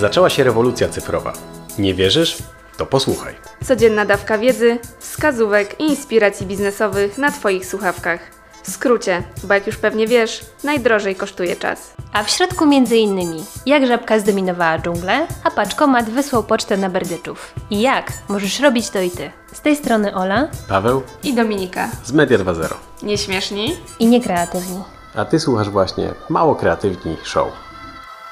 Zaczęła się rewolucja cyfrowa. Nie wierzysz? To posłuchaj. Codzienna dawka wiedzy, wskazówek i inspiracji biznesowych na Twoich słuchawkach. W skrócie, bo jak już pewnie wiesz, najdrożej kosztuje czas. A w środku między innymi, jak żabka zdominowała dżunglę, a paczkomat wysłał pocztę na berdyczów. I jak możesz robić to i ty. Z tej strony Ola Paweł I Dominika. z Media 2.0. Nieśmieszni? i niekreatywni. A ty słuchasz właśnie Mało Kreatywni Show.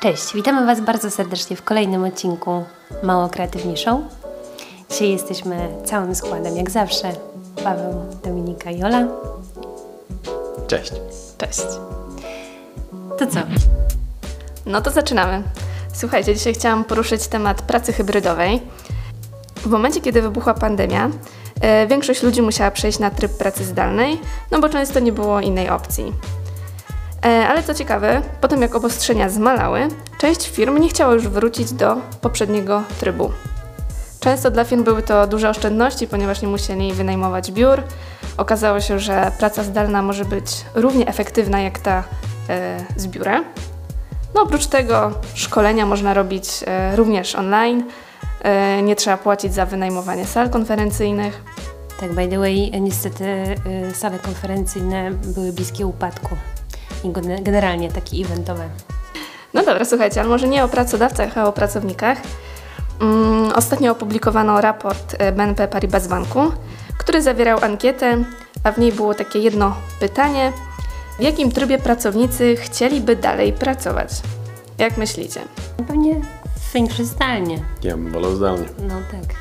Cześć, witamy Was bardzo serdecznie w kolejnym odcinku Mało Kreatywni Show. Dzisiaj jesteśmy całym składem, jak zawsze. Paweł, Dominika i Ola. Cześć. Cześć. To co? No to zaczynamy. Słuchajcie, dzisiaj chciałam poruszyć temat pracy hybrydowej. W momencie, kiedy wybuchła pandemia, e, większość ludzi musiała przejść na tryb pracy zdalnej, no bo często nie było innej opcji. E, ale co ciekawe, po tym jak obostrzenia zmalały, część firm nie chciała już wrócić do poprzedniego trybu. Często dla firm były to duże oszczędności, ponieważ nie musieli wynajmować biur. Okazało się, że praca zdalna może być równie efektywna jak ta e, z biurem. No oprócz tego szkolenia można robić e, również online. Nie trzeba płacić za wynajmowanie sal konferencyjnych. Tak, by the way, niestety sale konferencyjne były bliskie upadku. I gene- generalnie takie eventowe. No dobra, słuchajcie, ale może nie o pracodawcach, a o pracownikach. Mm, ostatnio opublikowano raport e, BNP Paribas Banku, który zawierał ankietę, a w niej było takie jedno pytanie: w jakim trybie pracownicy chcieliby dalej pracować? Jak myślicie? No Pewnie większość zdalnie. Ja bym wolał zdalnie. No tak.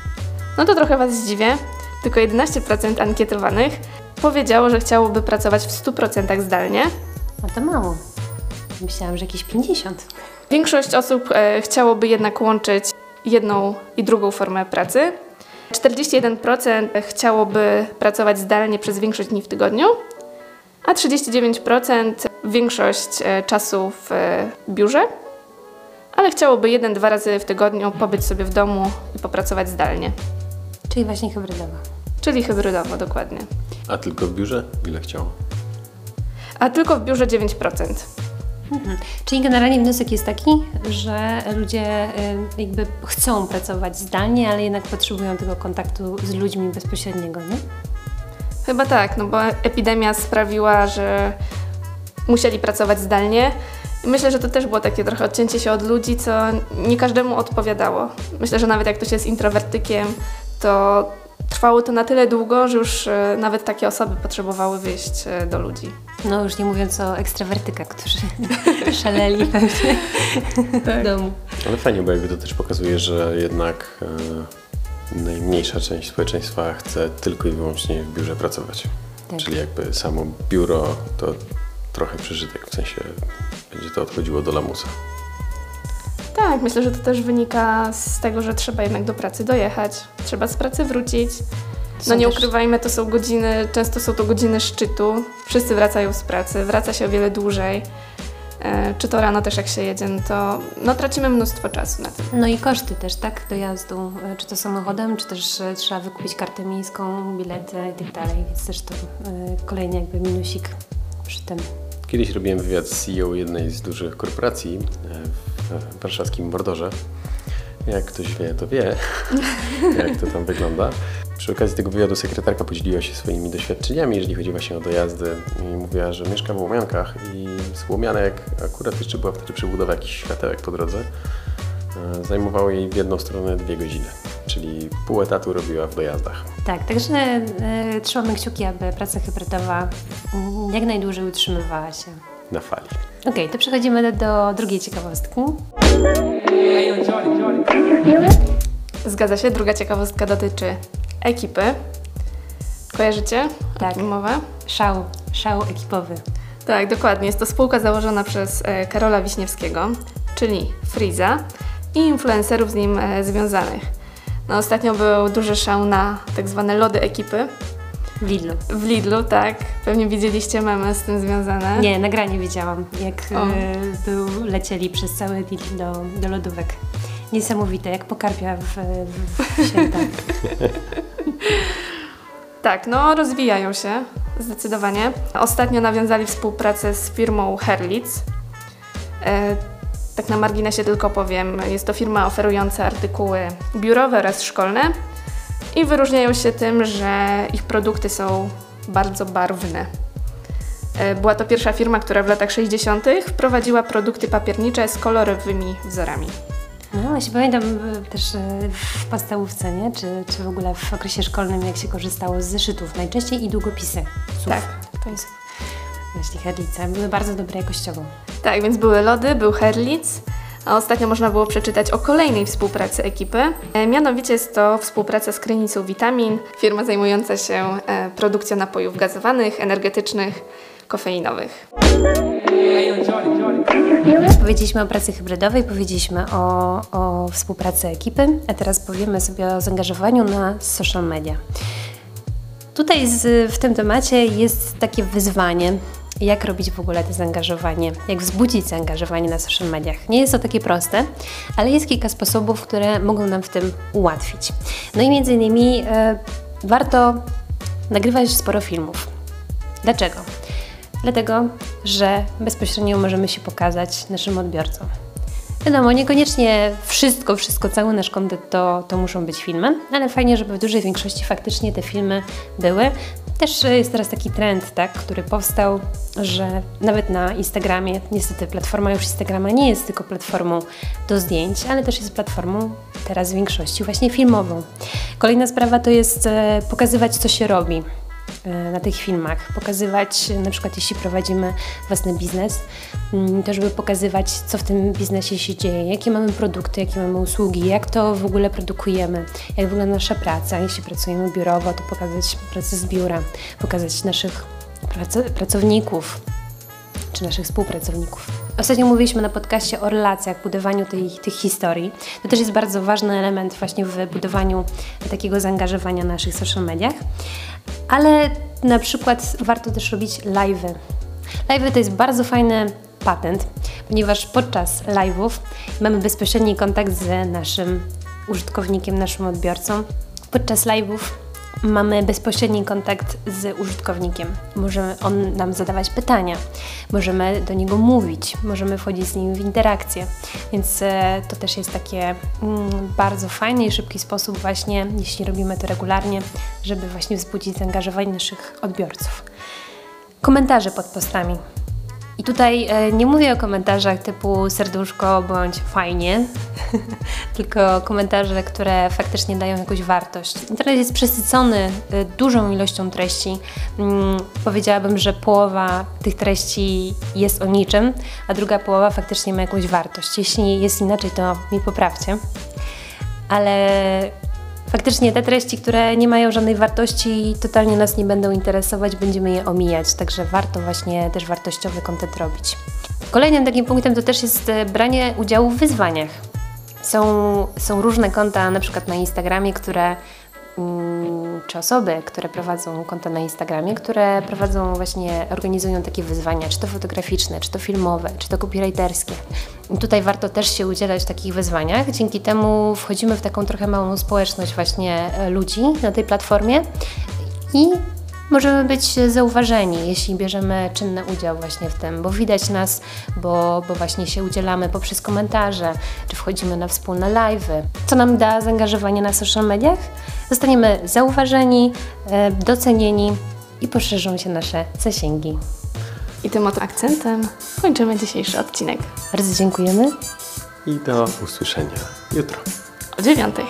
No to trochę Was zdziwię. Tylko 11% ankietowanych powiedziało, że chciałoby pracować w 100% zdalnie. No to mało. Myślałam, że jakieś 50. Większość osób e, chciałoby jednak łączyć jedną i drugą formę pracy. 41% chciałoby pracować zdalnie przez większość dni w tygodniu, a 39% większość e, czasu w e, biurze, ale chciałoby jeden, dwa razy w tygodniu pobyć sobie w domu i popracować zdalnie, Czyli właśnie hybrydowa. czyli hybrydowo dokładnie. A tylko w biurze? Ile chciało? A tylko w biurze 9%. Mhm. Czyli generalnie wniosek jest taki, że ludzie y, jakby chcą pracować zdalnie, ale jednak potrzebują tego kontaktu z ludźmi bezpośredniego, nie? Chyba tak, no bo epidemia sprawiła, że musieli pracować zdalnie. Myślę, że to też było takie trochę odcięcie się od ludzi, co nie każdemu odpowiadało. Myślę, że nawet jak ktoś jest introwertykiem, to trwało to na tyle długo, że już e, nawet takie osoby potrzebowały wyjść e, do ludzi. No już nie mówiąc o ekstrawertykach, którzy szaleli pewnie w domu. Ale fajnie, bo jakby to też pokazuje, że jednak e, najmniejsza część społeczeństwa chce tylko i wyłącznie w biurze pracować. Tak. Czyli jakby samo biuro to trochę przeżytek, w sensie będzie to odchodziło do lamusa. Tak, myślę, że to też wynika z tego, że trzeba jednak do pracy dojechać, trzeba z pracy wrócić. No nie też- ukrywajmy, to są godziny, często są to godziny szczytu. Wszyscy wracają z pracy, wraca się o wiele dłużej. E, czy to rano też jak się jedzie, no to no, tracimy mnóstwo czasu na tym. No i koszty też, tak? Dojazdu, y, czy to samochodem, czy też y, trzeba wykupić kartę miejską, bilety i tak dalej, więc też to kolejny jakby minusik przy tym. Kiedyś robiłem wywiad z CEO jednej z dużych korporacji e, w warszawskim Mordorze. Jak ktoś wie, to wie, jak to tam wygląda. Przy okazji tego wywiadu sekretarka podzieliła się swoimi doświadczeniami, jeżeli chodzi właśnie o dojazdy i mówiła, że mieszka w Łomiankach i z Łomianek akurat jeszcze była wtedy przebudowa jakichś światełek po drodze. E, Zajmowało jej w jedną stronę dwie godziny, czyli pół etatu robiła w dojazdach. Tak, także y, trzymamy kciuki, aby praca hybrydowa jak najdłużej utrzymywała się. Na fali. Okej, to przechodzimy do, do drugiej ciekawostki. Zgadza się, druga ciekawostka dotyczy ekipy. Kojarzycie Tak. mowa? Szał, szał ekipowy. Tak, dokładnie. Jest to spółka założona przez e, Karola Wiśniewskiego, czyli Friza i influencerów z nim e, związanych. No, ostatnio był duży szał na tak zwane lody ekipy W Lidlu. w Lidlu, tak. Pewnie widzieliście memy z tym związane. Nie, nagranie widziałam, jak O. y, był, lecieli przez cały Lidl do, do lodówek. Niesamowite, jak pokarpia w, w, w święta. Tak, no rozwijają się zdecydowanie. Ostatnio nawiązali współpracę z firmą Herlitz. E, Tak na marginesie tylko powiem, jest to firma oferująca artykuły biurowe oraz szkolne i wyróżniają się tym, że ich produkty są bardzo barwne. E, Była to pierwsza firma, która w latach 60. wprowadziła produkty papiernicze z kolorowymi wzorami. No właśnie pamiętam y, też y, w podstawówce, nie? Czy, czy w ogóle w okresie szkolnym, jak się korzystało z zeszytów najczęściej i długopisy. Słów. Tak, to jest. Właśnie herlice. Były bardzo dobre jakościowo. Tak, więc były lody, był Herlitz, a ostatnio można było przeczytać o kolejnej współpracy ekipy. E, Mianowicie jest to współpraca z Krynicą Vitamin, firma zajmująca się e, produkcją napojów gazowanych, energetycznych, kofeinowych. Powiedzieliśmy o pracy hybrydowej, powiedzieliśmy o, o współpracy ekipy, a teraz powiemy sobie o zaangażowaniu na social media. Tutaj z, w tym temacie jest takie wyzwanie, jak robić w ogóle to zaangażowanie, jak wzbudzić zaangażowanie na social mediach. Nie jest to takie proste, ale jest kilka sposobów, które mogą nam w tym ułatwić. No i między innymi e, warto nagrywać sporo filmów. Dlaczego? Dlatego, że bezpośrednio możemy się pokazać naszym odbiorcom. Wiadomo, niekoniecznie wszystko, wszystko, cały nasz kontent to, to muszą być filmy, ale fajnie, żeby w dużej większości faktycznie te filmy były. Też e, jest teraz taki trend, tak, który powstał, że nawet na Instagramie, niestety platforma już Instagrama nie jest tylko platformą do zdjęć, ale też jest platformą teraz w większości właśnie filmową. Kolejna sprawa to jest e, pokazywać, co się robi na tych filmach, pokazywać, na przykład jeśli prowadzimy własny biznes, mm, to żeby pokazywać, co w tym biznesie się dzieje, jakie mamy produkty, jakie mamy usługi, jak to w ogóle produkujemy, jak wygląda nasza praca. Jeśli pracujemy biurowo, to pokazać pracę z biura, pokazać naszych prac- pracowników, czy naszych współpracowników. Ostatnio mówiliśmy na podcaście o relacjach, budowaniu tej, tych historii. To też jest bardzo ważny element właśnie w budowaniu takiego zaangażowania na naszych social mediach. Ale na przykład warto też robić live'y. Live'y to jest bardzo fajny patent, ponieważ podczas live'ów mamy bezpośredni kontakt z naszym użytkownikiem, naszym odbiorcą. Podczas live'ów mamy bezpośredni kontakt z użytkownikiem. Może on nam zadawać pytania, możemy do niego mówić, możemy wchodzić z nim w interakcję. Więc e, to też jest takie mm, bardzo fajny i szybki sposób właśnie, jeśli robimy to regularnie, żeby właśnie wzbudzić zaangażowanie naszych odbiorców. Komentarze pod postami. I tutaj e, nie mówię o komentarzach typu serduszko bądź fajnie, tylko komentarze, które faktycznie dają jakąś wartość. Internet jest przesycony e, dużą ilością treści. Mm, powiedziałabym, że połowa tych treści jest o niczym, a druga połowa faktycznie ma jakąś wartość. Jeśli jest inaczej, to mi poprawcie. Ale faktycznie te treści, które nie mają żadnej wartości, totalnie nas nie będą interesować, będziemy je omijać, także warto właśnie też wartościowy kontent robić. Kolejnym takim punktem to też jest e, branie udziału w wyzwaniach. Są, są różne konta, na przykład na Instagramie, które mm, czy osoby, które prowadzą konta na Instagramie, które prowadzą właśnie, organizują takie wyzwania, czy to fotograficzne, czy to filmowe, czy to copywriterskie. I tutaj warto też się udzielać w takich wyzwaniach. Dzięki temu wchodzimy w taką trochę małą społeczność właśnie e, ludzi na tej platformie i możemy być zauważeni, jeśli bierzemy czynny udział właśnie w tym, bo widać nas, bo, bo właśnie się udzielamy poprzez komentarze, czy wchodzimy na wspólne live'y. Co nam da zaangażowanie na social mediach? Zostaniemy zauważeni, e, docenieni i poszerzą się nasze zasięgi. I tym oto akcentem kończymy dzisiejszy odcinek Bardzo dziękujemy. I do usłyszenia jutro. o dziewiątej.